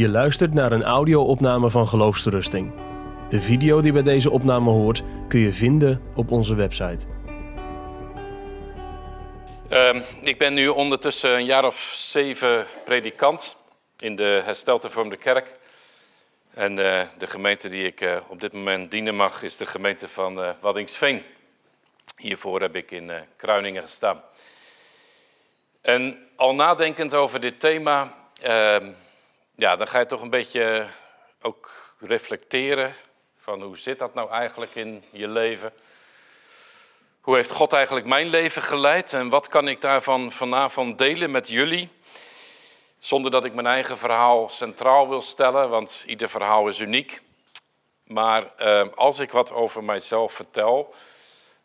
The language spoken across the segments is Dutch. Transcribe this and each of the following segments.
Je luistert naar een audio-opname van Geloofsterusting. De video die bij deze opname hoort kun je vinden op onze website. Ehm, ik ben nu ondertussen een jaar of zeven predikant in de hersteltevormde kerk. En eh, de gemeente die ik eh, op dit moment dienen mag is de gemeente van uh, Waddingsveen. Hiervoor heb ik in Kruiningen gestaan. En al nadenkend over dit thema, ehm, ja, dan ga je toch een beetje ook reflecteren van hoe zit dat nou eigenlijk in je leven? Hoe heeft God eigenlijk mijn leven geleid en wat kan ik daarvan vanavond delen met jullie? Zonder dat ik mijn eigen verhaal centraal wil stellen, want ieder verhaal is uniek. Maar eh, als ik wat over mijzelf vertel,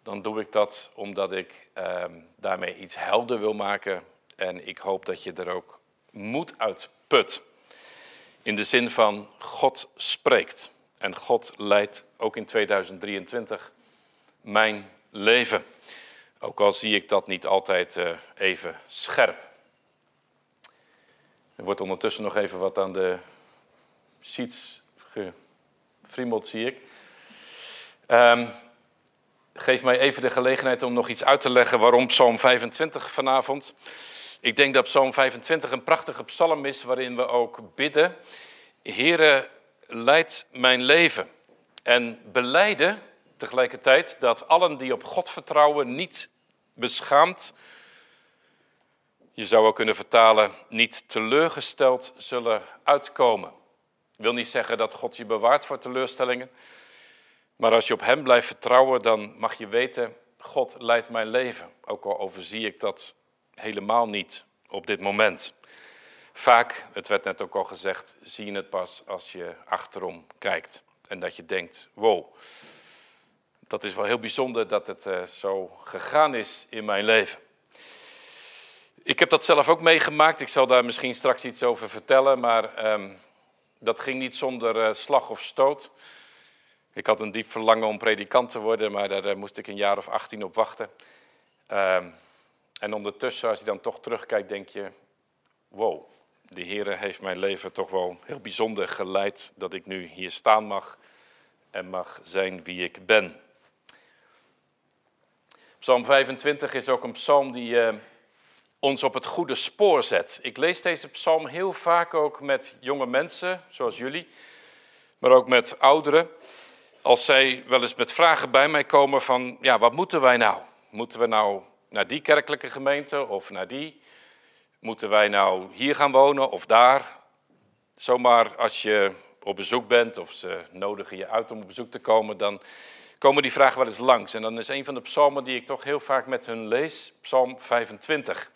dan doe ik dat omdat ik eh, daarmee iets helder wil maken. En ik hoop dat je er ook moed uit put. In de zin van God spreekt. En God leidt ook in 2023 mijn leven. Ook al zie ik dat niet altijd uh, even scherp. Er wordt ondertussen nog even wat aan de sheets gefriemeld, zie ik. Um, geef mij even de gelegenheid om nog iets uit te leggen waarom Psalm 25 vanavond. Ik denk dat Psalm 25 een prachtige psalm is waarin we ook bidden. Heere, leid mijn leven. En beleiden tegelijkertijd dat allen die op God vertrouwen niet beschaamd, je zou ook kunnen vertalen, niet teleurgesteld zullen uitkomen. Ik wil niet zeggen dat God je bewaart voor teleurstellingen, maar als je op Hem blijft vertrouwen, dan mag je weten, God leidt mijn leven. Ook al overzie ik dat helemaal niet op dit moment. Vaak, het werd net ook al gezegd, zie je het pas als je achterom kijkt. En dat je denkt, wow, dat is wel heel bijzonder dat het uh, zo gegaan is in mijn leven. Ik heb dat zelf ook meegemaakt. Ik zal daar misschien straks iets over vertellen. Maar um, dat ging niet zonder uh, slag of stoot. Ik had een diep verlangen om predikant te worden, maar daar uh, moest ik een jaar of 18 op wachten. Um, en ondertussen, als je dan toch terugkijkt, denk je: wow, de Heer heeft mijn leven toch wel heel bijzonder geleid dat ik nu hier staan mag en mag zijn wie ik ben. Psalm 25 is ook een psalm die uh, ons op het goede spoor zet. Ik lees deze psalm heel vaak ook met jonge mensen, zoals jullie, maar ook met ouderen. Als zij wel eens met vragen bij mij komen van, ja, wat moeten wij nou? Moeten we nou naar die kerkelijke gemeente of naar die? Moeten wij nou hier gaan wonen of daar? Zomaar als je op bezoek bent of ze nodigen je uit om op bezoek te komen, dan komen die vragen wel eens langs. En dan is een van de psalmen die ik toch heel vaak met hun lees, Psalm 25.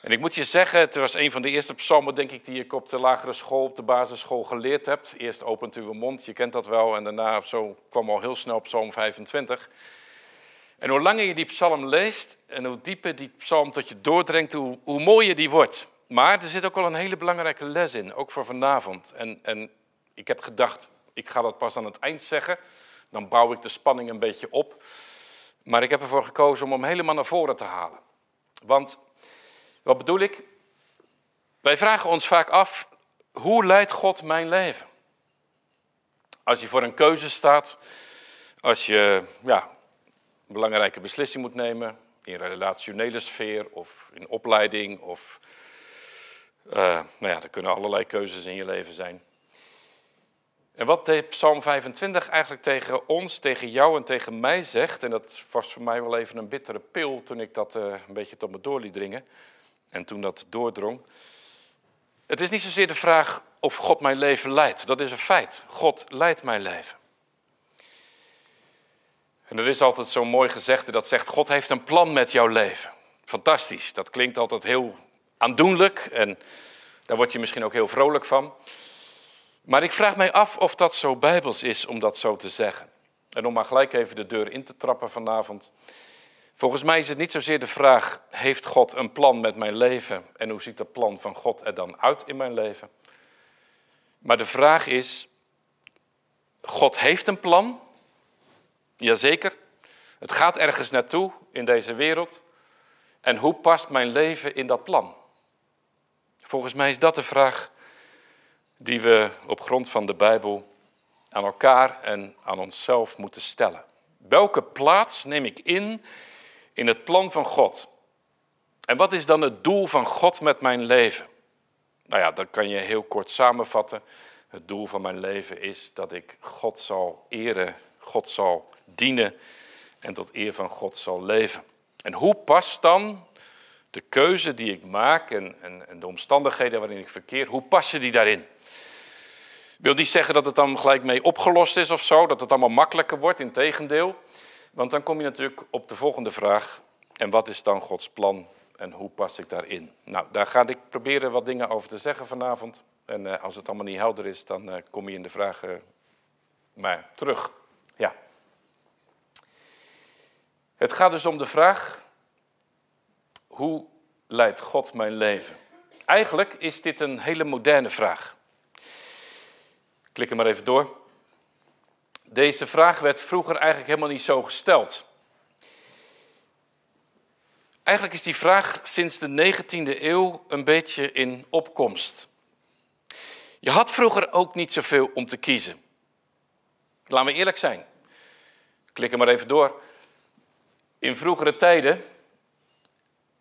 En ik moet je zeggen, het was een van de eerste psalmen, denk ik, die ik op de lagere school, op de basisschool geleerd heb. Eerst opent uw mond, je kent dat wel, en daarna zo kwam al heel snel Psalm 25. En hoe langer je die psalm leest en hoe dieper die psalm tot je doordringt, hoe, hoe mooier die wordt. Maar er zit ook wel een hele belangrijke les in, ook voor vanavond. En, en ik heb gedacht, ik ga dat pas aan het eind zeggen. Dan bouw ik de spanning een beetje op. Maar ik heb ervoor gekozen om hem helemaal naar voren te halen. Want, wat bedoel ik? Wij vragen ons vaak af, hoe leidt God mijn leven? Als je voor een keuze staat, als je ja, belangrijke beslissing moet nemen in relationele sfeer of in opleiding of uh, nou ja, er kunnen allerlei keuzes in je leven zijn. En wat de Psalm 25 eigenlijk tegen ons, tegen jou en tegen mij zegt, en dat was voor mij wel even een bittere pil toen ik dat uh, een beetje tot me door liet dringen en toen dat doordrong. Het is niet zozeer de vraag of God mijn leven leidt, dat is een feit. God leidt mijn leven. En er is altijd zo'n mooi gezegde dat zegt: God heeft een plan met jouw leven. Fantastisch. Dat klinkt altijd heel aandoenlijk en daar word je misschien ook heel vrolijk van. Maar ik vraag mij af of dat zo bijbels is om dat zo te zeggen. En om maar gelijk even de deur in te trappen vanavond. Volgens mij is het niet zozeer de vraag: heeft God een plan met mijn leven en hoe ziet dat plan van God er dan uit in mijn leven? Maar de vraag is: God heeft een plan Jazeker. Het gaat ergens naartoe in deze wereld. En hoe past mijn leven in dat plan? Volgens mij is dat de vraag die we op grond van de Bijbel aan elkaar en aan onszelf moeten stellen. Welke plaats neem ik in in het plan van God? En wat is dan het doel van God met mijn leven? Nou ja, dat kan je heel kort samenvatten. Het doel van mijn leven is dat ik God zal eren, God zal dienen en tot eer van God zal leven. En hoe past dan de keuze die ik maak en, en, de omstandigheden waarin ik verkeer, hoe passen die daarin? Wil niet zeggen dat het dan gelijk mee opgelost is of zo, dat het allemaal makkelijker wordt, in tegendeel. Want dan kom je natuurlijk op de volgende vraag. En wat is dan Gods plan en hoe pas ik daarin? Nou, daar ga ik proberen wat dingen over te zeggen vanavond. En uh, als het allemaal niet helder is, dan uh, kom je in de vragen maar terug. Ja. Het gaat dus om de vraag, hoe leidt God mijn leven? Eigenlijk is dit een hele moderne vraag. Klik er maar even door. Deze vraag werd vroeger eigenlijk helemaal niet zo gesteld. Eigenlijk is die vraag sinds de 19e eeuw een beetje in opkomst. Je had vroeger ook niet zoveel om te kiezen. Laten we eerlijk zijn. Klik er maar even door. In vroegere tijden,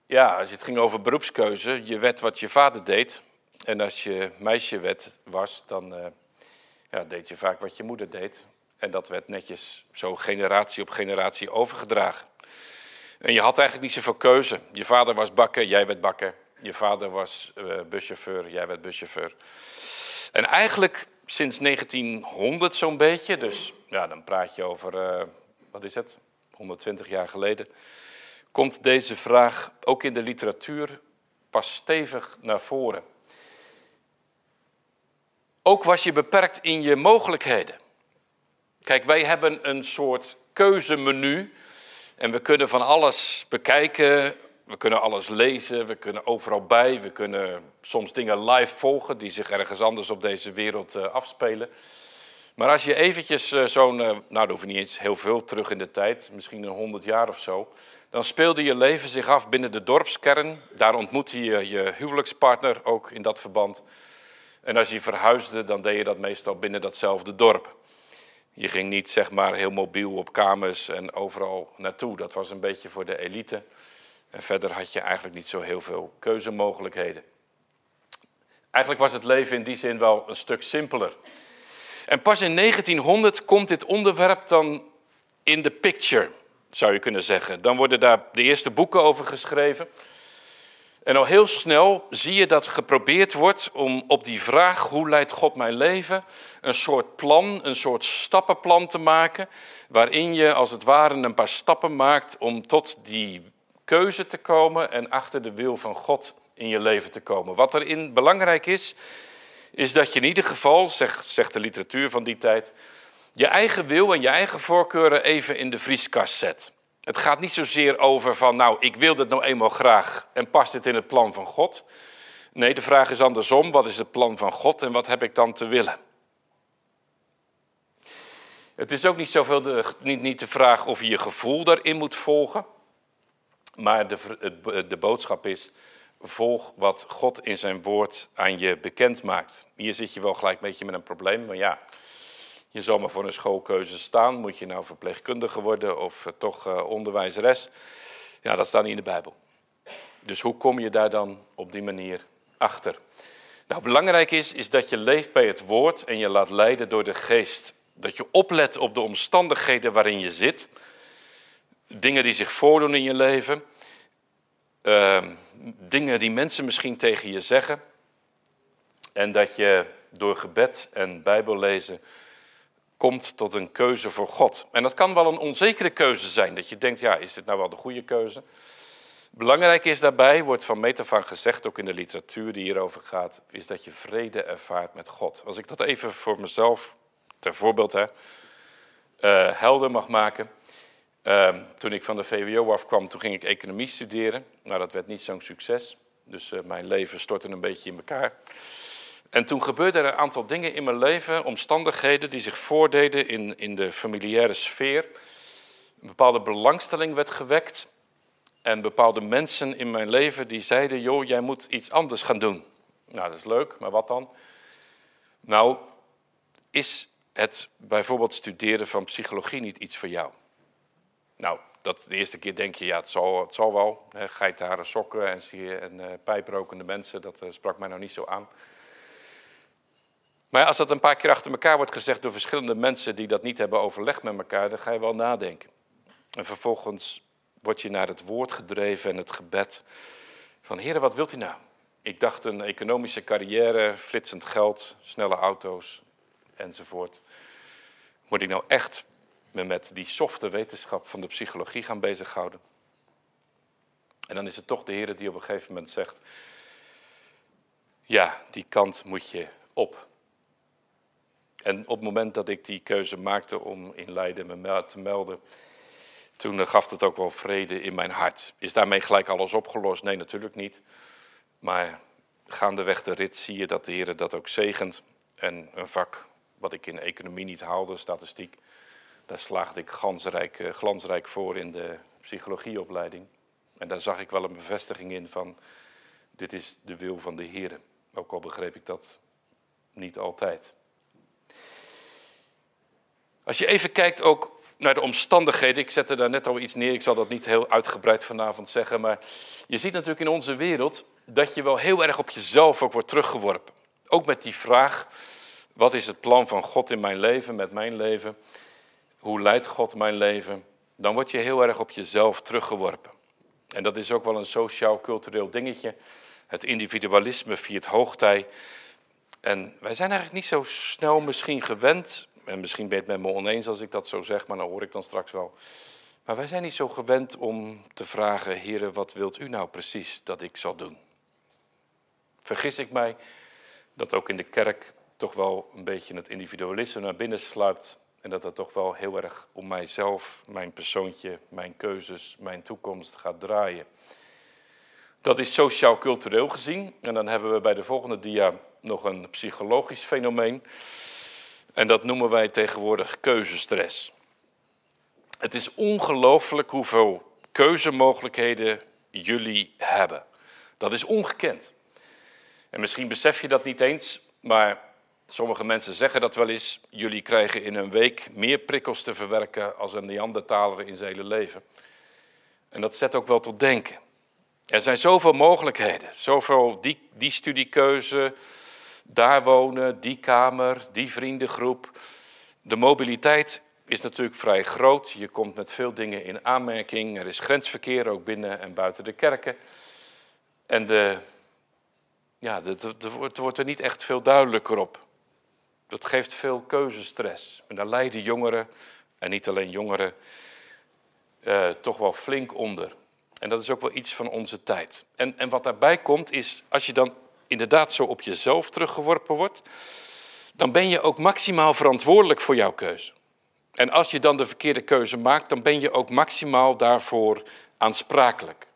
ja, als het ging over beroepskeuze, je werd wat je vader deed. En als je meisje werd, was, dan uh, ja, deed je vaak wat je moeder deed. En dat werd netjes zo generatie op generatie overgedragen. En je had eigenlijk niet zoveel keuze. Je vader was bakker, jij werd bakker. Je vader was uh, buschauffeur, jij werd buschauffeur. En eigenlijk sinds 1900 zo'n beetje, dus ja, dan praat je over, uh, wat is het, 120 jaar geleden, komt deze vraag ook in de literatuur pas stevig naar voren. Ook was je beperkt in je mogelijkheden. Kijk, wij hebben een soort keuzemenu en we kunnen van alles bekijken, we kunnen alles lezen, we kunnen overal bij, we kunnen soms dingen live volgen die zich ergens anders op deze wereld uh, afspelen. Maar als je eventjes uh, zo'n, uh, nou dat je niet eens heel veel terug in de tijd, misschien een honderd jaar of zo, dan speelde je leven zich af binnen de dorpskern. Daar ontmoette je je huwelijkspartner ook in dat verband. En als je verhuisde, dan deed je dat meestal binnen datzelfde dorp. Je ging niet zeg maar heel mobiel op kamers en overal naartoe. Dat was een beetje voor de elite. En verder had je eigenlijk niet zo heel veel keuzemogelijkheden. Eigenlijk was het leven in die zin wel een stuk simpeler. En pas in 1900 komt dit onderwerp dan in de picture, zou je kunnen zeggen. Dan worden daar de eerste boeken over geschreven. En al heel snel zie je dat geprobeerd wordt om op die vraag, hoe leidt God mijn leven, een soort plan, een soort stappenplan te maken, waarin je als het ware een paar stappen maakt om tot die keuze te komen en achter de wil van God in je leven te komen. Wat erin belangrijk is, is dat je in ieder geval, zegt, zegt de literatuur van die tijd, je eigen wil en je eigen voorkeuren even in de vrieskast zet. Het gaat niet zozeer over van, nou, ik wil dit nou eenmaal graag en past dit in het plan van God? Nee, de vraag is andersom, wat is het plan van God en wat heb ik dan te willen? Het is ook niet zoveel de, niet, niet de vraag of je je gevoel daarin moet volgen, maar de, de boodschap is, volg wat God in zijn woord aan je bekend maakt. Hier zit je wel gelijk een beetje met een probleem, maar ja, je zal maar voor een schoolkeuze staan. Moet je nou verpleegkundige worden of uh, toch uh, onderwijzeres? Ja, dat staat niet in de Bijbel. Dus hoe kom je daar dan op die manier achter? Nou, belangrijk is, is dat je leeft bij het woord en je laat leiden door de geest. Dat je oplet op de omstandigheden waarin je zit. Dingen die zich voordoen in je leven. Uh, dingen die mensen misschien tegen je zeggen. En dat je door gebed en bijbellezen komt tot een keuze voor God. En dat kan wel een onzekere keuze zijn, dat je denkt, ja, is dit nou wel de goede keuze? Belangrijk is daarbij, wordt van meet af aan gezegd, ook in de literatuur die hierover gaat, is dat je vrede ervaart met God. Als ik dat even voor mezelf, ter voorbeeld, hè, uh, helder mag maken. Uh, toen ik van de VWO afkwam, toen ging ik economie studeren. Nou, dat werd niet zo'n succes. Dus uh, mijn leven stortte een beetje in elkaar. En toen gebeurden er een aantal dingen in mijn leven, omstandigheden die zich voordeden in, in de familiaire sfeer. Een bepaalde belangstelling werd gewekt. En bepaalde mensen in mijn leven die zeiden, joh, jij moet iets anders gaan doen. Nou, dat is leuk, maar wat dan? Nou, is het bijvoorbeeld studeren van psychologie niet iets voor jou? Nou, dat de eerste keer denk je, ja, het zal, het zal wel. Geitenharen sokken en, zie je, en uh, pijprokende mensen, dat uh, sprak mij nou niet zo aan. Maar als dat een paar keer achter elkaar wordt gezegd door verschillende mensen die dat niet hebben overlegd met elkaar, dan ga je wel nadenken. En vervolgens word je naar het woord gedreven en het gebed van, heren, wat wilt u nou? Ik dacht een economische carrière, flitsend geld, snelle auto's enzovoort. Moet ik nou echt me met die softe wetenschap van de psychologie gaan bezighouden? En dan is het toch de Heer die op een gegeven moment zegt: Ja, die kant moet je op. En op het moment dat ik die keuze maakte om in Leiden me te melden, toen gaf het ook wel vrede in mijn hart. Is daarmee gelijk alles opgelost? Nee, natuurlijk niet. Maar gaandeweg de rit zie je dat de Heer dat ook zegent. En een vak wat ik in economie niet haalde, statistiek, daar slaagde ik glansrijk, eh, glansrijk voor in de psychologieopleiding. En daar zag ik wel een bevestiging in van, dit is de wil van de Heer. Ook al begreep ik dat niet altijd. Als je even kijkt ook naar de omstandigheden, ik zette daar net al iets neer, ik zal dat niet heel uitgebreid vanavond zeggen, maar je ziet natuurlijk in onze wereld dat je wel heel erg op jezelf ook wordt teruggeworpen. Ook met die vraag, wat is het plan van God in mijn leven, met mijn leven? Hoe leidt God mijn leven? Dan word je heel erg op jezelf teruggeworpen. En dat is ook wel een sociaal-cultureel dingetje. Het individualisme viert hoogtij. En wij zijn eigenlijk niet zo snel misschien gewend, en misschien ben je het me oneens als ik dat zo zeg, maar dan hoor ik dan straks wel. Maar wij zijn niet zo gewend om te vragen, heren, wat wilt u nou precies dat ik zal doen? Vergis ik mij dat ook in de kerk toch wel een beetje het individualisme naar binnen sluipt. En dat het toch wel heel erg om mijzelf, mijn persoontje, mijn keuzes, mijn toekomst gaat draaien. Dat is sociaal-cultureel gezien. En dan hebben we bij de volgende dia nog een psychologisch fenomeen. En dat noemen wij tegenwoordig keuzestress. Het is ongelooflijk hoeveel keuzemogelijkheden jullie hebben. Dat is ongekend. En misschien besef je dat niet eens, maar sommige mensen zeggen dat wel eens. Jullie krijgen in een week meer prikkels te verwerken als een Neandertaler in zijn hele leven. En dat zet ook wel tot denken. Er zijn zoveel mogelijkheden, zoveel die, die studiekeuze, daar wonen, die kamer, die vriendengroep. De mobiliteit is natuurlijk vrij groot. Je komt met veel dingen in aanmerking. Er is grensverkeer ook binnen en buiten de kerken. En de, ja, het wordt er niet echt veel duidelijker op. Dat geeft veel keuzestress. En daar lijden jongeren, en niet alleen jongeren, eh, toch wel flink onder. En dat is ook wel iets van onze tijd. En, en wat daarbij komt is, als je dan inderdaad zo op jezelf teruggeworpen wordt, dan ben je ook maximaal verantwoordelijk voor jouw keuze. En als je dan de verkeerde keuze maakt, dan ben je ook maximaal daarvoor aansprakelijk.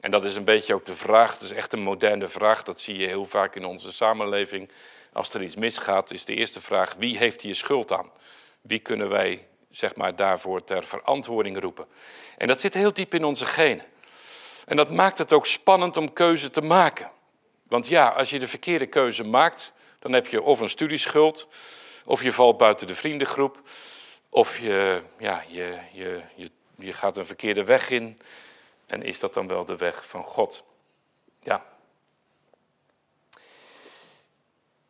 En dat is een beetje ook de vraag, dat is echt een moderne vraag, dat zie je heel vaak in onze samenleving. Als er iets misgaat, is de eerste vraag, wie heeft hier schuld aan? Wie kunnen wij zeg maar, daarvoor ter verantwoording roepen? En dat zit heel diep in onze genen. En dat maakt het ook spannend om keuze te maken. Want ja, als je de verkeerde keuze maakt, dan heb je of een studieschuld, of je valt buiten de vriendengroep, of je, ja, je, je, je, je gaat een verkeerde weg in. En is dat dan wel de weg van God? Ja.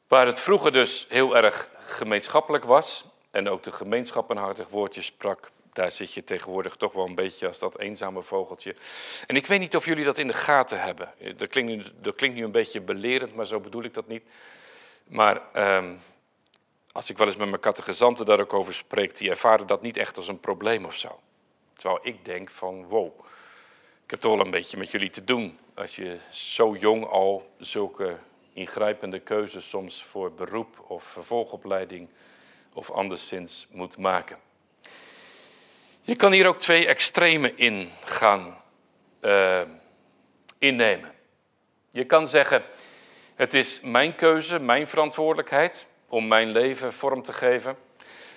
Waar het vroeger dus heel erg gemeenschappelijk was, en ook de gemeenschap een hartig woordje sprak, daar zit je tegenwoordig toch wel een beetje als dat eenzame vogeltje. En ik weet niet of jullie dat in de gaten hebben. Dat klinkt nu, dat klinkt nu een beetje belerend, maar zo bedoel ik dat niet. Maar ehm, als ik wel eens met mijn kattegezanten daar ook over spreek, die ervaren dat niet echt als een probleem of zo. Terwijl ik denk van, wow, ik heb toch wel een beetje met jullie te doen. Als je zo jong al zulke ingrijpende keuzes soms voor beroep of vervolgopleiding of anderszins moet maken. Je kan hier ook twee extremen in gaan uh, innemen. Je kan zeggen, het is mijn keuze, mijn verantwoordelijkheid om mijn leven vorm te geven.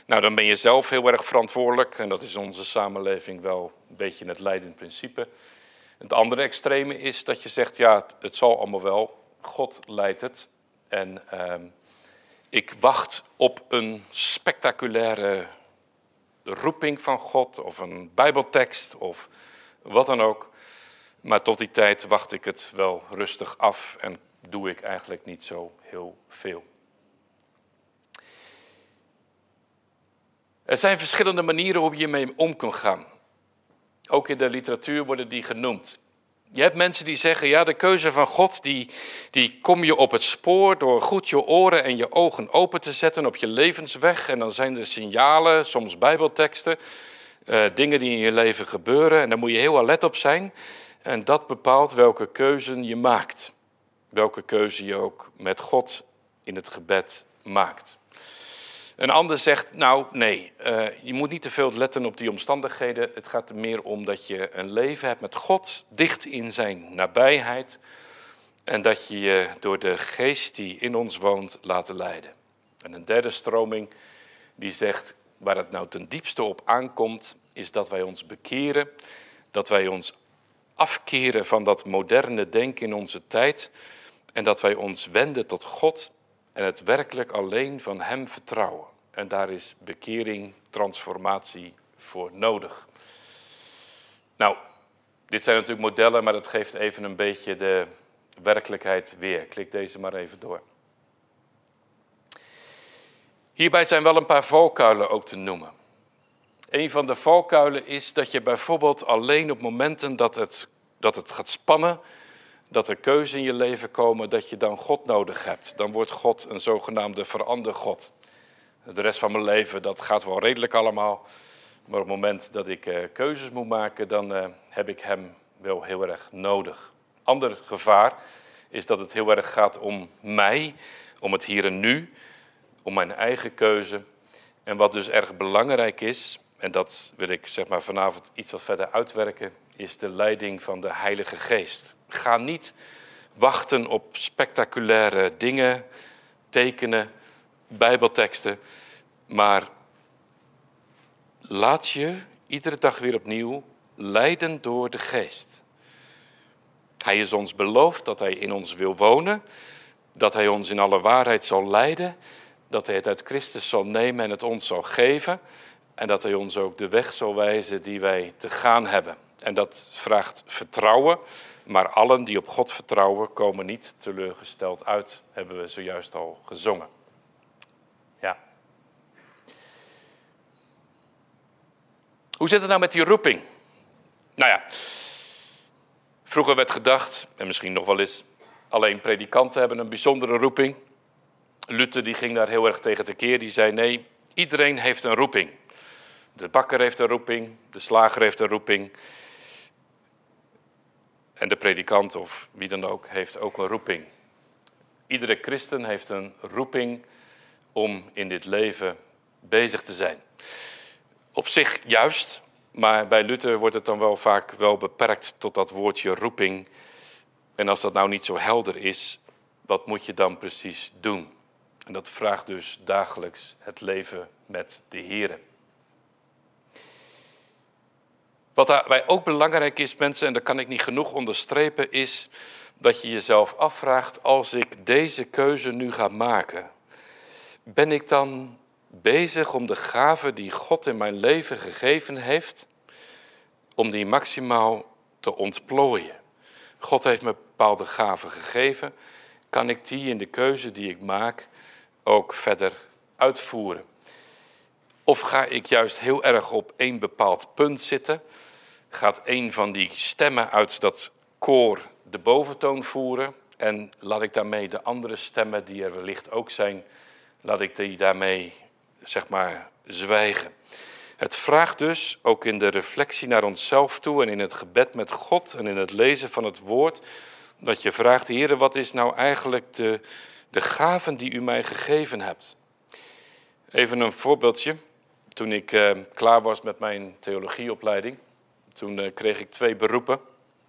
Nou, dan ben je zelf heel erg verantwoordelijk en dat is onze samenleving wel een beetje het leidend principe. Het andere extreme is dat je zegt, ja, het zal allemaal wel, God leidt het. En, uh, Ik wacht op een spectaculaire roeping van God of een Bijbeltekst of wat dan ook. Maar tot die tijd wacht ik het wel rustig af en doe ik eigenlijk niet zo heel veel. Er zijn verschillende manieren hoe je mee om kan gaan. Ook in de literatuur worden die genoemd. Je hebt mensen die zeggen, ja, de keuze van God, die, die kom je op het spoor door goed je oren en je ogen open te zetten op je levensweg. En dan zijn er signalen, soms bijbelteksten, uh, dingen die in je leven gebeuren. En daar moet je heel alert op zijn. En dat bepaalt welke keuze je maakt. Welke keuze je ook met God in het gebed maakt. Een ander zegt, nou nee, uh, je moet niet te veel letten op die omstandigheden. Het gaat er meer om dat je een leven hebt met God, dicht in zijn nabijheid. En dat je je door de geest die in ons woont laten leiden. En een derde stroming die zegt, waar het nou ten diepste op aankomt, is dat wij ons bekeren. Dat wij ons afkeren van dat moderne denken in onze tijd. En dat wij ons wenden tot God en het werkelijk alleen van Hem vertrouwen. En daar is bekering, transformatie voor nodig. Nou, dit zijn natuurlijk modellen, maar dat geeft even een beetje de werkelijkheid weer. Klik deze maar even door. Hierbij zijn wel een paar valkuilen ook te noemen. Een van de valkuilen is dat je bijvoorbeeld alleen op momenten dat het, dat het gaat spannen, dat er keuzes in je leven komen, dat je dan God nodig hebt. Dan wordt God een zogenaamde verandergod. De rest van mijn leven, dat gaat wel redelijk allemaal. Maar op het moment dat ik uh, keuzes moet maken, dan uh, heb ik hem wel heel erg nodig. Ander gevaar is dat het heel erg gaat om mij, om het hier en nu, om mijn eigen keuze. En wat dus erg belangrijk is, en dat wil ik zeg maar vanavond iets wat verder uitwerken, is de leiding van de Heilige Geest. Ga niet wachten op spectaculaire dingen, tekenen, bijbelteksten, maar laat je iedere dag weer opnieuw leiden door de Geest. Hij is ons beloofd dat Hij in ons wil wonen, dat Hij ons in alle waarheid zal leiden, dat Hij het uit Christus zal nemen en het ons zal geven en dat Hij ons ook de weg zal wijzen die wij te gaan hebben. En dat vraagt vertrouwen, maar allen die op God vertrouwen komen niet teleurgesteld uit, hebben we zojuist al gezongen. Ja. Hoe zit het nou met die roeping? Nou ja, vroeger werd gedacht, en misschien nog wel eens, alleen predikanten hebben een bijzondere roeping. Luther die ging daar heel erg tegen tekeer, die zei nee, iedereen heeft een roeping. De bakker heeft een roeping, de slager heeft een roeping. En de predikant of wie dan ook heeft ook een roeping. Iedere christen heeft een roeping om in dit leven bezig te zijn. Op zich juist, maar bij Luther wordt het dan wel vaak wel beperkt tot dat woordje roeping. En als dat nou niet zo helder is, wat moet je dan precies doen? En dat vraagt dus dagelijks het leven met de Here. Wat daarbij ook belangrijk is, mensen, en dat kan ik niet genoeg onderstrepen, is dat je jezelf afvraagt, als ik deze keuze nu ga maken, ben ik dan bezig om de gave die God in mijn leven gegeven heeft, om die maximaal te ontplooien? God heeft me bepaalde gaven gegeven, kan ik die in de keuze die ik maak ook verder uitvoeren? Of ga ik juist heel erg op één bepaald punt zitten? Gaat een van die stemmen uit dat koor de boventoon voeren? En laat ik daarmee de andere stemmen, die er wellicht ook zijn, laat ik die daarmee, zeg maar, zwijgen. Het vraagt dus, ook in de reflectie naar onszelf toe en in het gebed met God en in het lezen van het woord, dat je vraagt, Heer, wat is nou eigenlijk de, de gaven die u mij gegeven hebt? Even een voorbeeldje. Toen ik eh, klaar was met mijn theologieopleiding, toen eh, kreeg ik twee beroepen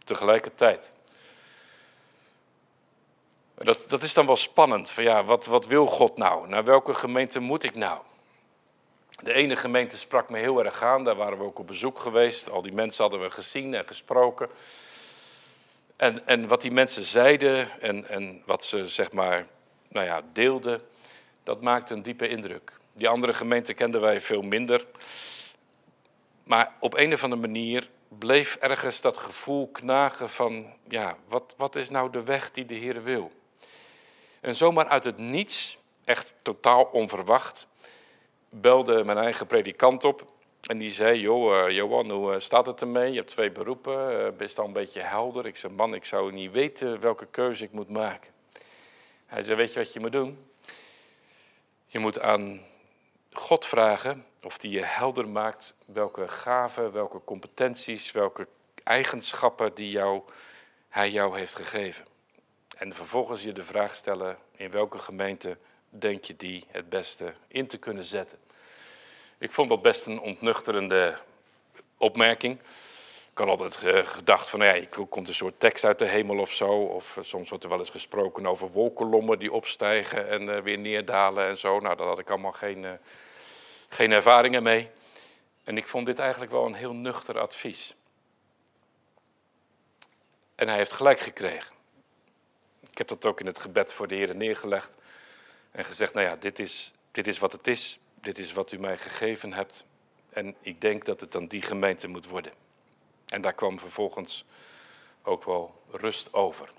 tegelijkertijd. Dat, dat is dan wel spannend. Van ja, wat, wat wil God nou? Naar welke gemeente moet ik nou? De ene gemeente sprak me heel erg aan. Daar waren we ook op bezoek geweest. Al die mensen hadden we gezien en gesproken. En, en wat die mensen zeiden en, en wat ze zeg maar nou ja, deelden, Dat maakte een diepe indruk. Die andere gemeente kenden wij veel minder. Maar op een of andere manier bleef ergens dat gevoel knagen van, ja, wat, wat is nou de weg die de Heer wil? En zomaar uit het niets, echt totaal onverwacht, belde mijn eigen predikant op. En die zei, joh, uh, Johan, hoe eh, staat het ermee? Je hebt twee beroepen, uh, best al een beetje helder. Ik zei, man, ik zou niet weten welke keuze ik moet maken. Hij zei, weet je wat je moet doen? Je moet aan God vragen of die je helder maakt welke gaven, welke competenties, welke eigenschappen die jou, hij jou heeft gegeven. En vervolgens je de vraag stellen in welke gemeente denk je die het beste in te kunnen zetten. Ik vond dat best een ontnuchterende opmerking. Ik had altijd gedacht van, ja, ik komt een soort tekst uit de hemel of zo. Of eh, soms wordt er wel eens gesproken over wolkenlommen die opstijgen en uh, weer neerdalen en zo. Nou, daar had ik allemaal geen, uh, geen ervaringen mee. En ik vond dit eigenlijk wel een heel nuchter advies. En hij heeft gelijk gekregen. Ik heb dat ook in het gebed voor de Heer neergelegd. En gezegd, nou ja, dit is, dit is wat het is. Dit is wat u mij gegeven hebt. En ik denk dat het dan die gemeente moet worden. En daar kwam vervolgens ook wel rust over.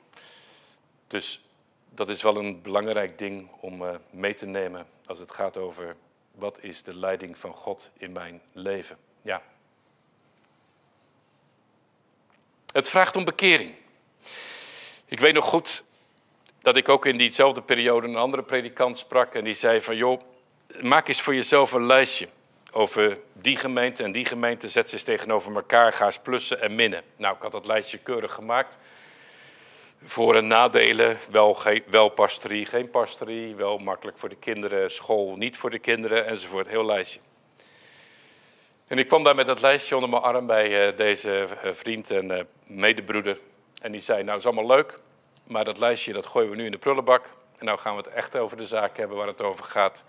Dus dat is wel een belangrijk ding om uh, mee te nemen als het gaat over wat is de leiding van God in mijn leven. Ja. Het vraagt om bekering. Ik weet nog goed dat ik ook in diezelfde periode een andere predikant sprak en die zei van joh, maak eens voor jezelf een lijstje over die gemeente en die gemeente, zet ze eens tegenover elkaar, ga eens plussen en minnen. Nou, ik had dat lijstje keurig gemaakt. Voor- en nadelen, wel, wel pastorie, geen pastorie, wel makkelijk voor de kinderen, school niet voor de kinderen, enzovoort, heel lijstje. En ik kwam daar met dat lijstje onder mijn arm bij uh, deze uh, vriend en uh, medebroeder. En die zei, nou is allemaal leuk, maar dat lijstje dat gooien we nu in de prullenbak. En nou gaan we het echt over de zaak hebben waar het over gaat.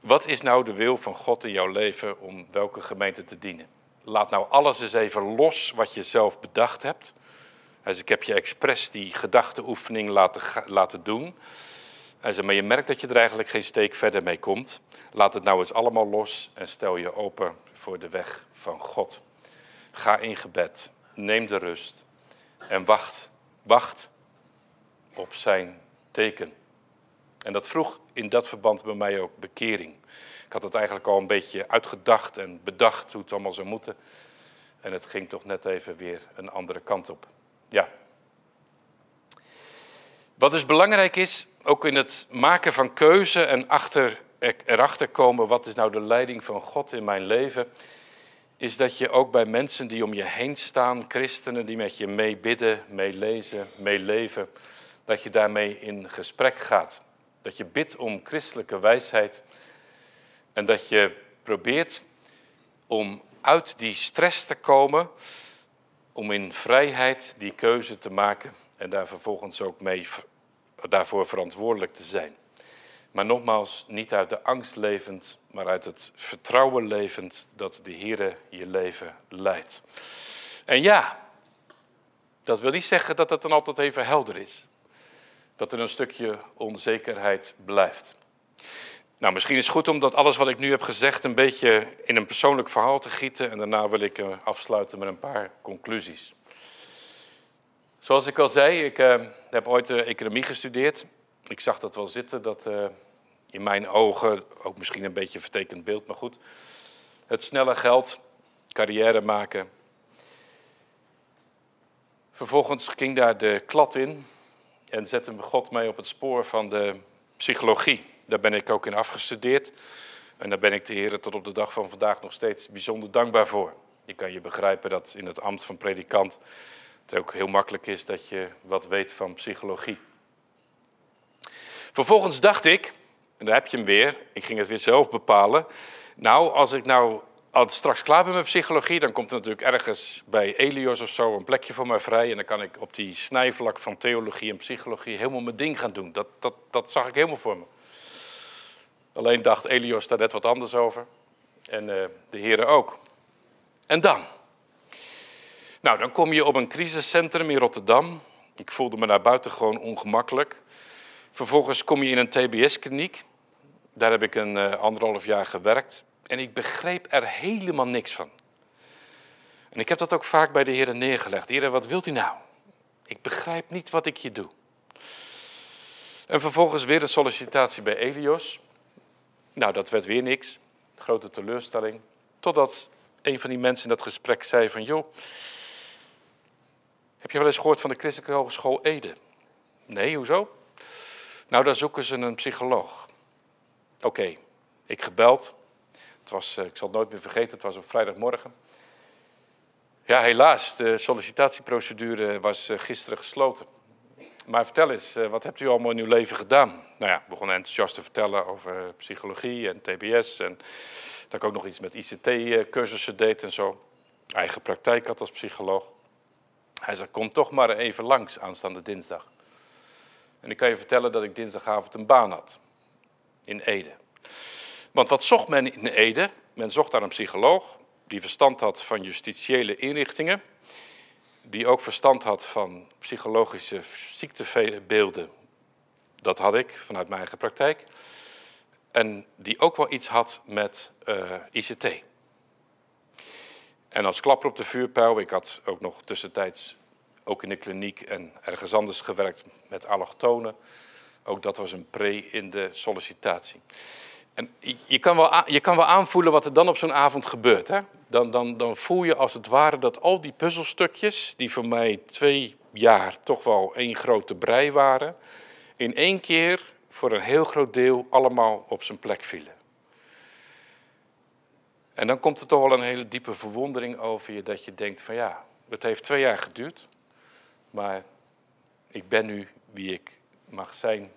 Wat is nou de wil van God in jouw leven om welke gemeente te dienen? Laat nou alles eens even los wat je zelf bedacht hebt. Dus ik heb je expres die gedachteoefening laten, laten doen. zei, maar je merkt dat je er eigenlijk geen steek verder mee komt. Laat het nou eens allemaal los en stel je open voor de weg van God. Ga in gebed, neem de rust en wacht, wacht op zijn teken. En dat vroeg in dat verband bij mij ook bekering. Ik had het eigenlijk al een beetje uitgedacht en bedacht hoe het allemaal zou moeten. En het ging toch net even weer een andere kant op. Ja. Wat dus belangrijk is, ook in het maken van keuze en achter, erachter komen wat is nou de leiding van God in mijn leven, is dat je ook bij mensen die om je heen staan, christenen die met je meebidden, meelezen, meeleven, dat je daarmee in gesprek gaat. Dat je bidt om christelijke wijsheid en dat je probeert om uit die stress te komen, om in vrijheid die keuze te maken en daar vervolgens ook mee daarvoor verantwoordelijk te zijn. Maar nogmaals, niet uit de angst levend, maar uit het vertrouwen levend dat de Heer je leven leidt. En ja, dat wil niet zeggen dat het dan altijd even helder is dat er een stukje onzekerheid blijft. Nou, misschien is het goed om dat alles wat ik nu heb gezegd een beetje in een persoonlijk verhaal te gieten. En daarna wil ik eh, afsluiten met een paar conclusies. Zoals ik al zei, ik uh, heb ooit uh, economie gestudeerd. Ik zag dat wel zitten, dat in mijn ogen, ook misschien een beetje vertekend beeld, maar goed. Het snelle geld, carrière maken. Vervolgens ging daar de klad in en zette me God mee op het spoor van de psychologie. Daar ben ik ook in afgestudeerd. En daar ben ik de Heer tot op de dag van vandaag nog steeds bijzonder dankbaar voor. Je kan je begrijpen dat in het ambt van predikant het ook heel makkelijk is dat je wat weet van psychologie. Vervolgens dacht ik, en daar heb je hem weer, ik ging het weer zelf bepalen. Nou, als ik nou als straks klaar ben met psychologie, dan komt er natuurlijk ergens bij Elios of zo een plekje voor mij vrij. En dan kan ik op die snijvlak van theologie en psychologie helemaal mijn ding gaan doen. Dat, dat, dat zag ik helemaal voor me. Alleen dacht Elios daar net wat anders over. En uh, de heren ook. En dan? Nou, dan kom je op een crisiscentrum in Rotterdam. Ik voelde me daar buiten gewoon ongemakkelijk. Vervolgens kom je in een TBS-kliniek. Daar heb ik een uh, anderhalf jaar gewerkt en ik begreep er helemaal niks van. En ik heb dat ook vaak bij de heren neergelegd. Heren, wat wilt u nou? Ik begrijp niet wat ik hier doe. En vervolgens weer een sollicitatie bij Elios. Nou, dat werd weer niks. Grote teleurstelling. Totdat een van die mensen in dat gesprek zei van... joh, heb je wel eens gehoord van de Christelijke Hogeschool Ede? Nee, hoezo? Nou, daar zoeken ze een psycholoog. Oké, ik gebeld. Het was, eh, ik zal het nooit meer vergeten, het was op vrijdagmorgen. Ja, helaas, de sollicitatieprocedure was eh, gisteren gesloten. Maar vertel eens, eh, wat hebt u allemaal in uw leven gedaan? Nou ja, ik begon enthousiast te vertellen over psychologie en TBS. En dat ik ook nog iets met ICT-cursussen deed en zo. Eigen praktijk had als psycholoog. Hij zei, kom toch maar even langs aanstaande dinsdag. En ik kan je vertellen dat ik dinsdagavond een baan had. In Ede. Want wat zocht men in Ede? Men zocht daar een psycholoog die verstand had van justitiële inrichtingen. Die ook verstand had van psychologische ziektebeelden. Dat had ik vanuit mijn eigen praktijk. En die ook wel iets had met eh, ICT. En als klapper op de vuurpijl, ik had ook nog tussentijds ook in de kliniek en ergens anders gewerkt met allochtonen. Ook dat was een pre in de sollicitatie. En je kan wel, je kan wel aanvoelen wat er dan op zo'n avond gebeurt. Hè? Dan, dan, dan voel je als het ware dat al die puzzelstukjes, die voor mij twee jaar toch wel één grote brei waren, in één keer voor een heel groot deel allemaal op zijn plek vielen. En dan komt er toch wel een hele diepe verwondering over je dat je denkt van ja, het heeft twee jaar geduurd, maar ik ben nu wie ik mag zijn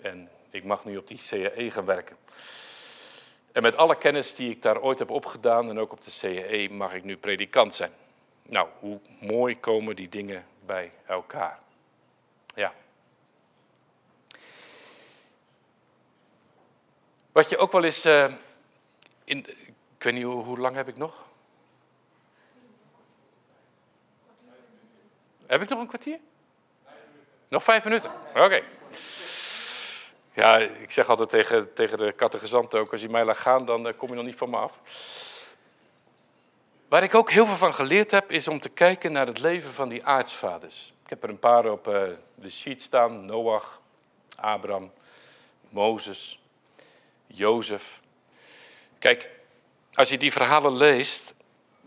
en ik mag nu op die CAE gaan werken. En met alle kennis die ik daar ooit heb opgedaan en ook op de CAE mag ik nu predikant zijn. Nou, hoe mooi komen die dingen bij elkaar. Ja. Wat je ook wel eens. Uh, in, ik weet niet, hoe, hoe lang heb ik nog? Heb ik nog een kwartier? Nog vijf minuten? Oké. Ja, ik zeg altijd tegen, tegen de kattegezant ook, als je mij laat gaan, dan eh, kom je nog niet van me af. Waar ik ook heel veel van geleerd heb, is om te kijken naar het leven van die aartsvaders. Ik heb er een paar op uh, de sheet staan. Noach, Abraham, Mozes, Jozef. Kijk, als je die verhalen leest,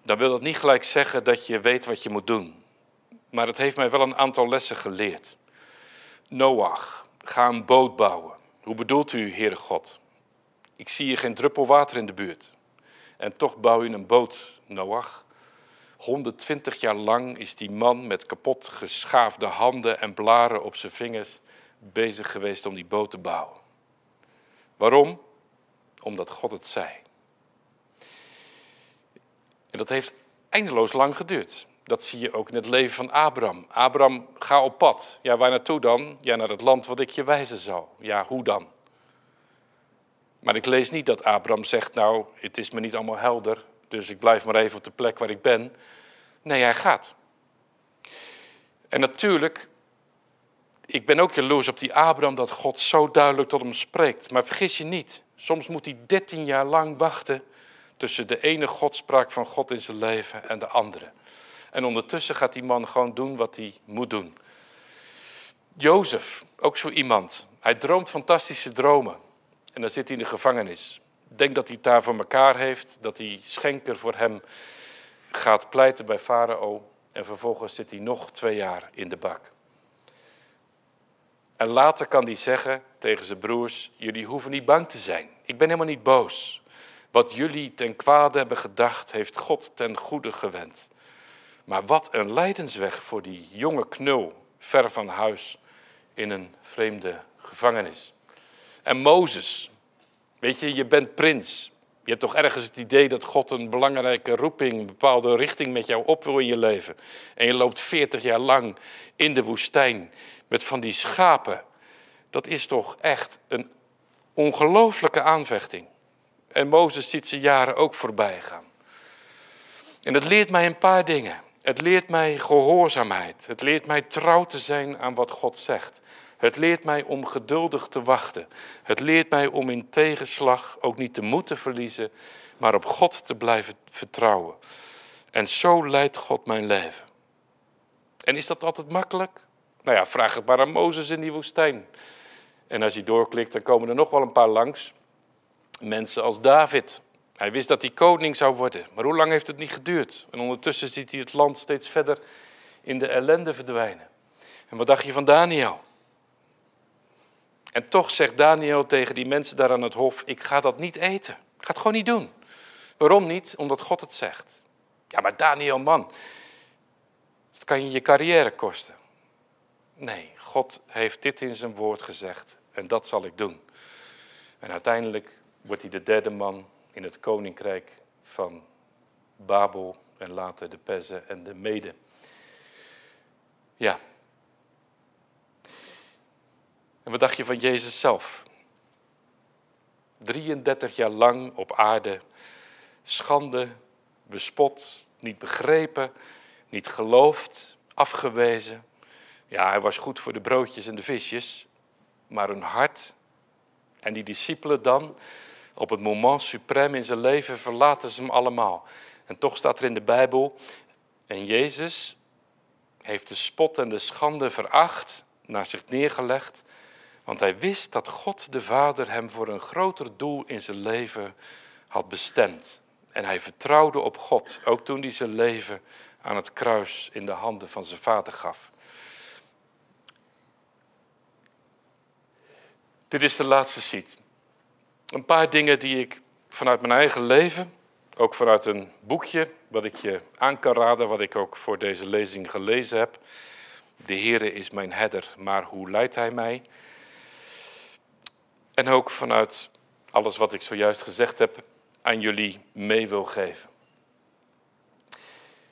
dan wil dat niet gelijk zeggen dat je weet wat je moet doen. Maar het heeft mij wel een aantal lessen geleerd. Noach, ga een boot bouwen. Hoe bedoelt u, Heere God? Ik zie hier geen druppel water in de buurt. En toch bouw je een boot, Noach. 120 jaar lang is die man met kapot geschaafde handen en blaren op zijn vingers bezig geweest om die boot te bouwen. Waarom? Omdat God het zei. En dat heeft eindeloos lang geduurd. Dat zie je ook in het leven van Abraham. Abraham, ga op pad. Ja, waar naartoe dan? Ja, naar het land wat ik je wijzen zal. Ja, hoe dan? Maar ik lees niet dat Abraham zegt, nou, het is me niet allemaal helder, dus ik blijf maar even op de plek waar ik ben. Nee, hij gaat. En natuurlijk, ik ben ook jaloers op die Abraham dat God zo duidelijk tot hem spreekt. Maar vergis je niet, soms moet hij 13 jaar lang wachten tussen de ene godspraak van God in zijn leven en de andere. En ondertussen gaat die man gewoon doen wat hij moet doen. Jozef, ook zo iemand. Hij droomt fantastische dromen. En dan zit hij in de gevangenis. Denk dat hij het daar voor elkaar heeft. Dat hij schenker voor hem gaat pleiten bij Farao. En vervolgens zit hij nog twee jaar in de bak. En later kan hij zeggen tegen zijn broers: Jullie hoeven niet bang te zijn. Ik ben helemaal niet boos. Wat jullie ten kwade hebben gedacht, heeft God ten goede gewend. Maar wat een lijdensweg voor die jonge knul, ver van huis, in een vreemde gevangenis. En Mozes, weet je, je bent prins. Je hebt toch ergens het idee dat God een belangrijke roeping, een bepaalde richting met jou op wil in je leven. En je loopt 40 jaar lang in de woestijn met van die schapen. Dat is toch echt een ongelooflijke aanvechting. En Mozes ziet zijn jaren ook voorbij gaan. En dat leert mij een paar dingen. Het leert mij gehoorzaamheid. Het leert mij trouw te zijn aan wat God zegt. Het leert mij om geduldig te wachten. Het leert mij om in tegenslag ook niet te moeten verliezen, maar op God te blijven vertrouwen. En zo leidt God mijn leven. En is dat altijd makkelijk? Nou ja, vraag het maar aan Mozes in die woestijn. En als je doorklikt, dan komen er nog wel een paar langs. Mensen als David. Hij wist dat hij koning zou worden. Maar hoe lang heeft het niet geduurd? En ondertussen ziet hij het land steeds verder in de ellende verdwijnen. En wat dacht je van Daniel? En toch zegt Daniel tegen die mensen daar aan het hof: Ik ga dat niet eten. Ik ga het gewoon niet doen. Waarom niet? Omdat God het zegt. Ja, maar Daniel, man, dat kan je je carrière kosten. Nee, God heeft dit in zijn woord gezegd en dat zal ik doen. En uiteindelijk wordt hij de derde man in het koninkrijk van Babel en later de Pezen en de Mede. Ja. En wat dacht je van Jezus zelf? 33 jaar lang op aarde, schande, bespot, niet begrepen, niet geloofd, afgewezen. Ja, hij was goed voor de broodjes en de visjes, maar een hart. En die discipelen dan, op het moment suprem in zijn leven, verlaten ze hem allemaal. En toch staat er in de Bijbel, en Jezus heeft de spot en de schande veracht, naar zich neergelegd, want hij wist dat God de Vader hem voor een groter doel in zijn leven had bestemd. En hij vertrouwde op God, ook toen hij zijn leven aan het kruis in de handen van zijn vader gaf. Dit is de laatste sheet. Een paar dingen die ik vanuit mijn eigen leven, ook vanuit een boekje, wat ik je aan kan raden, wat ik ook voor deze lezing gelezen heb. De Heere is mijn herder, maar hoe leidt Hij mij? En ook vanuit alles wat ik zojuist gezegd heb, aan jullie mee wil geven.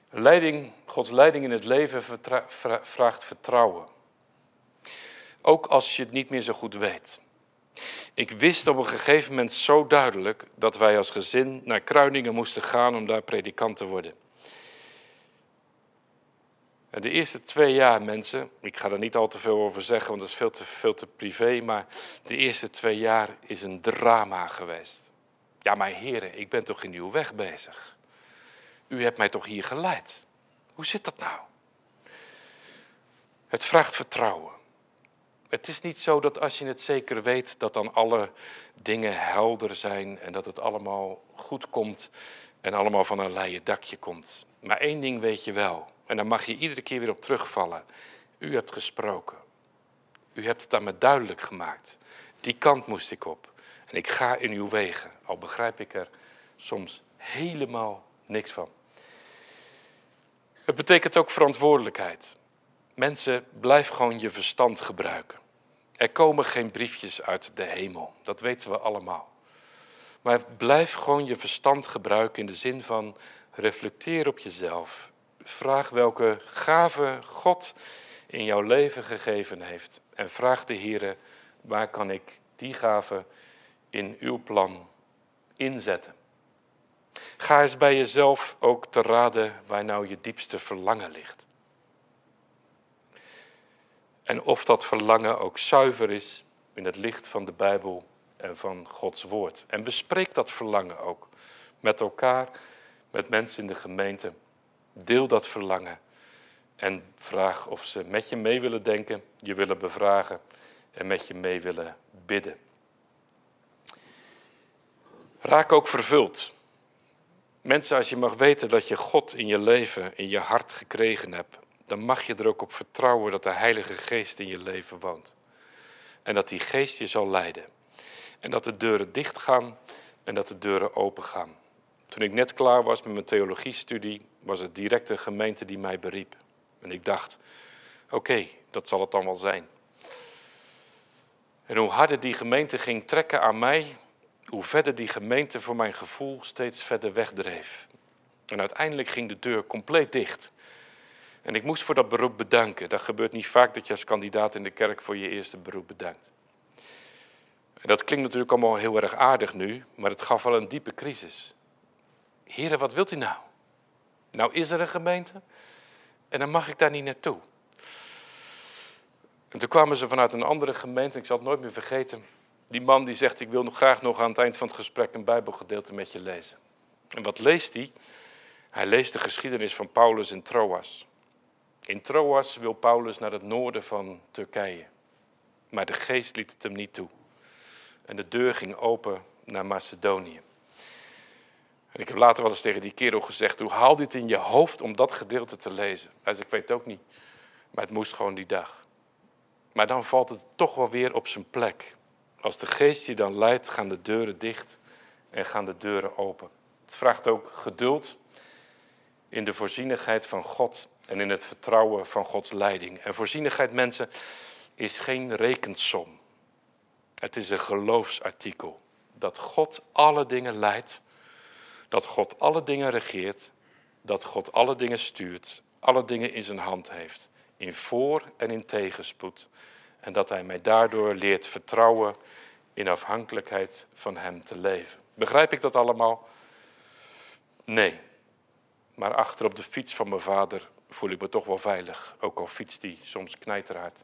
Leiding, Gods leiding in het leven vraagt vertrouwen. Ook als je het niet meer zo goed weet. Ik wist op een gegeven moment zo duidelijk dat wij als gezin naar Kruiningen moesten gaan om daar predikant te worden. En de eerste twee jaar, mensen, ik ga er niet al te veel over zeggen, want dat is veel te, veel te privé, maar de eerste twee jaar is een drama geweest. Ja, maar heren, ik ben toch in uw weg bezig. U hebt mij toch hier geleid. Hoe zit dat nou? Het vraagt vertrouwen. Het is niet zo dat als je het zeker weet, dat dan alle dingen helder zijn en dat het allemaal goed komt en allemaal van een leien dakje komt. Maar één ding weet je wel, en daar mag je iedere keer weer op terugvallen. U hebt gesproken. U hebt het aan me duidelijk gemaakt. Die kant moest ik op. En ik ga in uw wegen, al begrijp ik er soms helemaal niks van. Het betekent ook verantwoordelijkheid. Mensen, blijf gewoon je verstand gebruiken. Er komen geen briefjes uit de hemel, dat weten we allemaal. Maar blijf gewoon je verstand gebruiken in de zin van reflecteer op jezelf. Vraag welke gave God in jouw leven gegeven heeft. En vraag de Heer, waar kan ik die gave in uw plan inzetten. Ga eens bij jezelf ook te raden waar nou je diepste verlangen ligt. En of dat verlangen ook zuiver is in het licht van de Bijbel en van Gods Woord. En bespreek dat verlangen ook met elkaar, met mensen in de gemeente. Deel dat verlangen en vraag of ze met je mee willen denken, je willen bevragen en met je mee willen bidden. Raak ook vervuld. Mensen, als je mag weten dat je God in je leven, in je hart gekregen hebt, dan mag je er ook op vertrouwen dat de Heilige Geest in je leven woont. En dat die Geest je zal leiden. En dat de deuren dicht gaan en dat de deuren open gaan. Toen ik net klaar was met mijn theologiestudie, was het direct een gemeente die mij beriep. En ik dacht, oké, dat zal het dan wel zijn. En hoe harder die gemeente ging trekken aan mij, hoe verder die gemeente voor mijn gevoel steeds verder wegdreef. En uiteindelijk ging de deur compleet dicht. En ik moest voor dat beroep bedanken. Dat gebeurt niet vaak dat je als kandidaat in de kerk voor je eerste beroep bedankt. En dat klinkt natuurlijk allemaal heel erg aardig nu, maar het gaf wel een diepe crisis. Heren, wat wilt u nou? Nou is er een gemeente en dan mag ik daar niet naartoe. En toen kwamen ze vanuit een andere gemeente, ik zal het nooit meer vergeten. Die man die zegt, ik wil nog graag nog aan het eind van het gesprek een bijbelgedeelte met je lezen. En wat leest hij? Hij leest de geschiedenis van Paulus in Troas. In Troas wil Paulus naar het noorden van Turkije. Maar de geest liet het hem niet toe. En de deur ging open naar Macedonië. En ik heb later wel eens tegen die kerel gezegd: hoe haal dit in je hoofd om dat gedeelte te lezen? Hij zei: Ik weet het ook niet. Maar het moest gewoon die dag. Maar dan valt het toch wel weer op zijn plek. Als de geest je dan leidt, gaan de deuren dicht en gaan de deuren open. Het vraagt ook geduld in de voorzienigheid van God en in het vertrouwen van Gods leiding. En voorzienigheid, mensen, is geen rekensom. Het is een geloofsartikel. Dat God alle dingen leidt, dat God alle dingen regeert, dat God alle dingen stuurt, alle dingen in zijn hand heeft, in voor- en in tegenspoed. En dat Hij mij daardoor leert vertrouwen in afhankelijkheid van Hem te leven. Begrijp ik dat allemaal? Nee. Maar achter op de fiets van mijn vader voel ik me toch wel veilig, ook al fietst die soms knijterhard.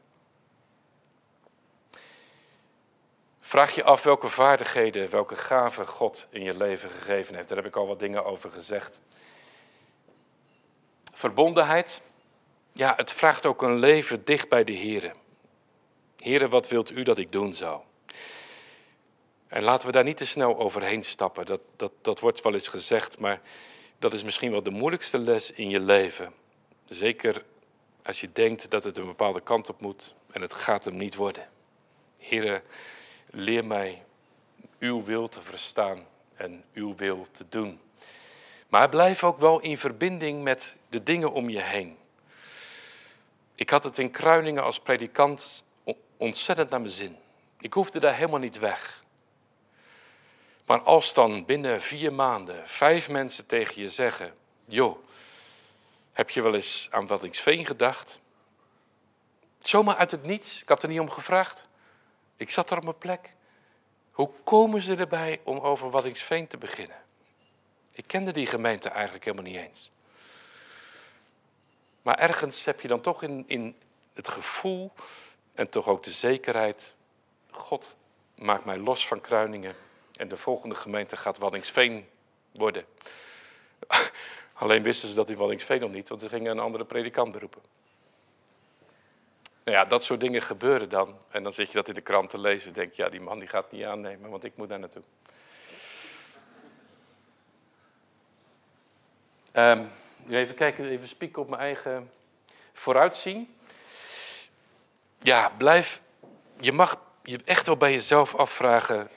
Vraag je af welke vaardigheden, welke gaven God in je leven gegeven heeft. Daar heb ik al wat dingen over gezegd. Verbondenheid. Ja, het vraagt ook een leven dicht bij de Here. Here, wat wilt u dat ik doen zou? En laten we daar niet te snel overheen stappen. Dat, dat, dat wordt wel eens gezegd, maar dat is misschien wel de moeilijkste les in je leven. Zeker als je denkt dat het een bepaalde kant op moet en het gaat hem niet worden. Here, leer mij uw wil te verstaan en uw wil te doen. Maar blijf ook wel in verbinding met de dingen om je heen. Ik had het in Kruiningen als predikant ontzettend naar mijn zin. Ik hoefde daar helemaal niet weg. Maar als dan binnen vier maanden vijf mensen tegen je zeggen: Joh, heb je wel eens aan Waddingsveen gedacht? Zomaar uit het niets, ik had er niet om gevraagd. Ik zat er op mijn plek. Hoe komen ze erbij om over Waddingsveen te beginnen? Ik kende die gemeente eigenlijk helemaal niet eens. Maar ergens heb je dan toch in, in het gevoel en toch ook de zekerheid: God maakt mij los van Kruiningen en de volgende gemeente gaat Waddingsveen worden. Alleen wisten ze dat in Waddingsveen nog niet, want ze gingen een andere predikant beroepen. Nou ja, dat soort dingen gebeuren dan. En dan zit je dat in de krant te lezen en denk je, ja, die man die gaat niet aannemen, want ik moet daar naartoe. Um, even kijken, even spieken op mijn eigen vooruitzien. Ja, blijf, je mag je echt wel bij jezelf afvragen,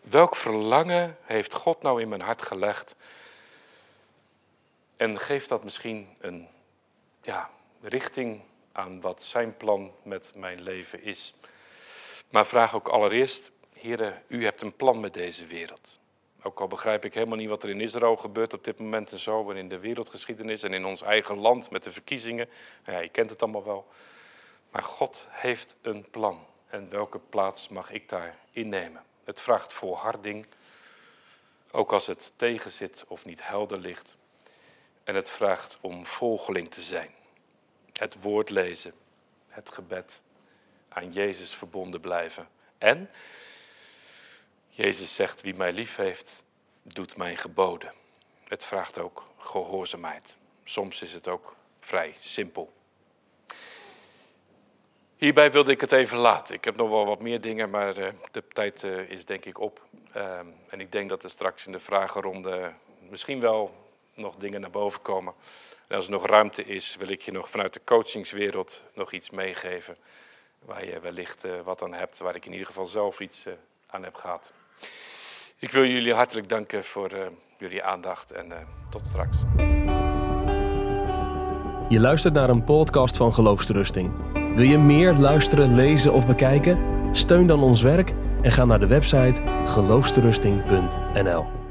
welk verlangen heeft God nou in mijn hart gelegd? En geeft dat misschien een ja, richting aan wat zijn plan met mijn leven is. Maar vraag ook allereerst, heren, u hebt een plan met deze wereld. Ook al begrijp ik helemaal niet wat er in Israël gebeurt op dit moment en zo, en in de wereldgeschiedenis en in ons eigen land met de verkiezingen. Ja, je kent het allemaal wel. Maar God heeft een plan. En welke plaats mag ik daar innemen? Het vraagt volharding, ook als het tegenzit of niet helder ligt. En het vraagt om volgeling te zijn. Het woord lezen, het gebed, aan Jezus verbonden blijven. En Jezus zegt, wie mij lief heeft, doet mijn geboden. Het vraagt ook gehoorzaamheid. Soms is het ook vrij simpel. Hierbij wilde ik het even laten. Ik heb nog wel wat meer dingen, maar eh, de tijd eh, is denk ik op. Ehm, en ik denk dat er straks in de vragenronde misschien wel nog dingen naar boven komen. En als er nog ruimte is, wil ik je nog vanuit de coachingswereld nog iets meegeven. Waar je wellicht uh, wat aan hebt, waar ik in ieder geval zelf iets aan heb gehad. Ik wil jullie hartelijk danken voor jullie aandacht en tot straks. Je luistert naar een podcast van Geloofsterusting. Wil je meer luisteren, lezen of bekijken? Steun dan ons werk en ga naar de website geloofsterusting.nl.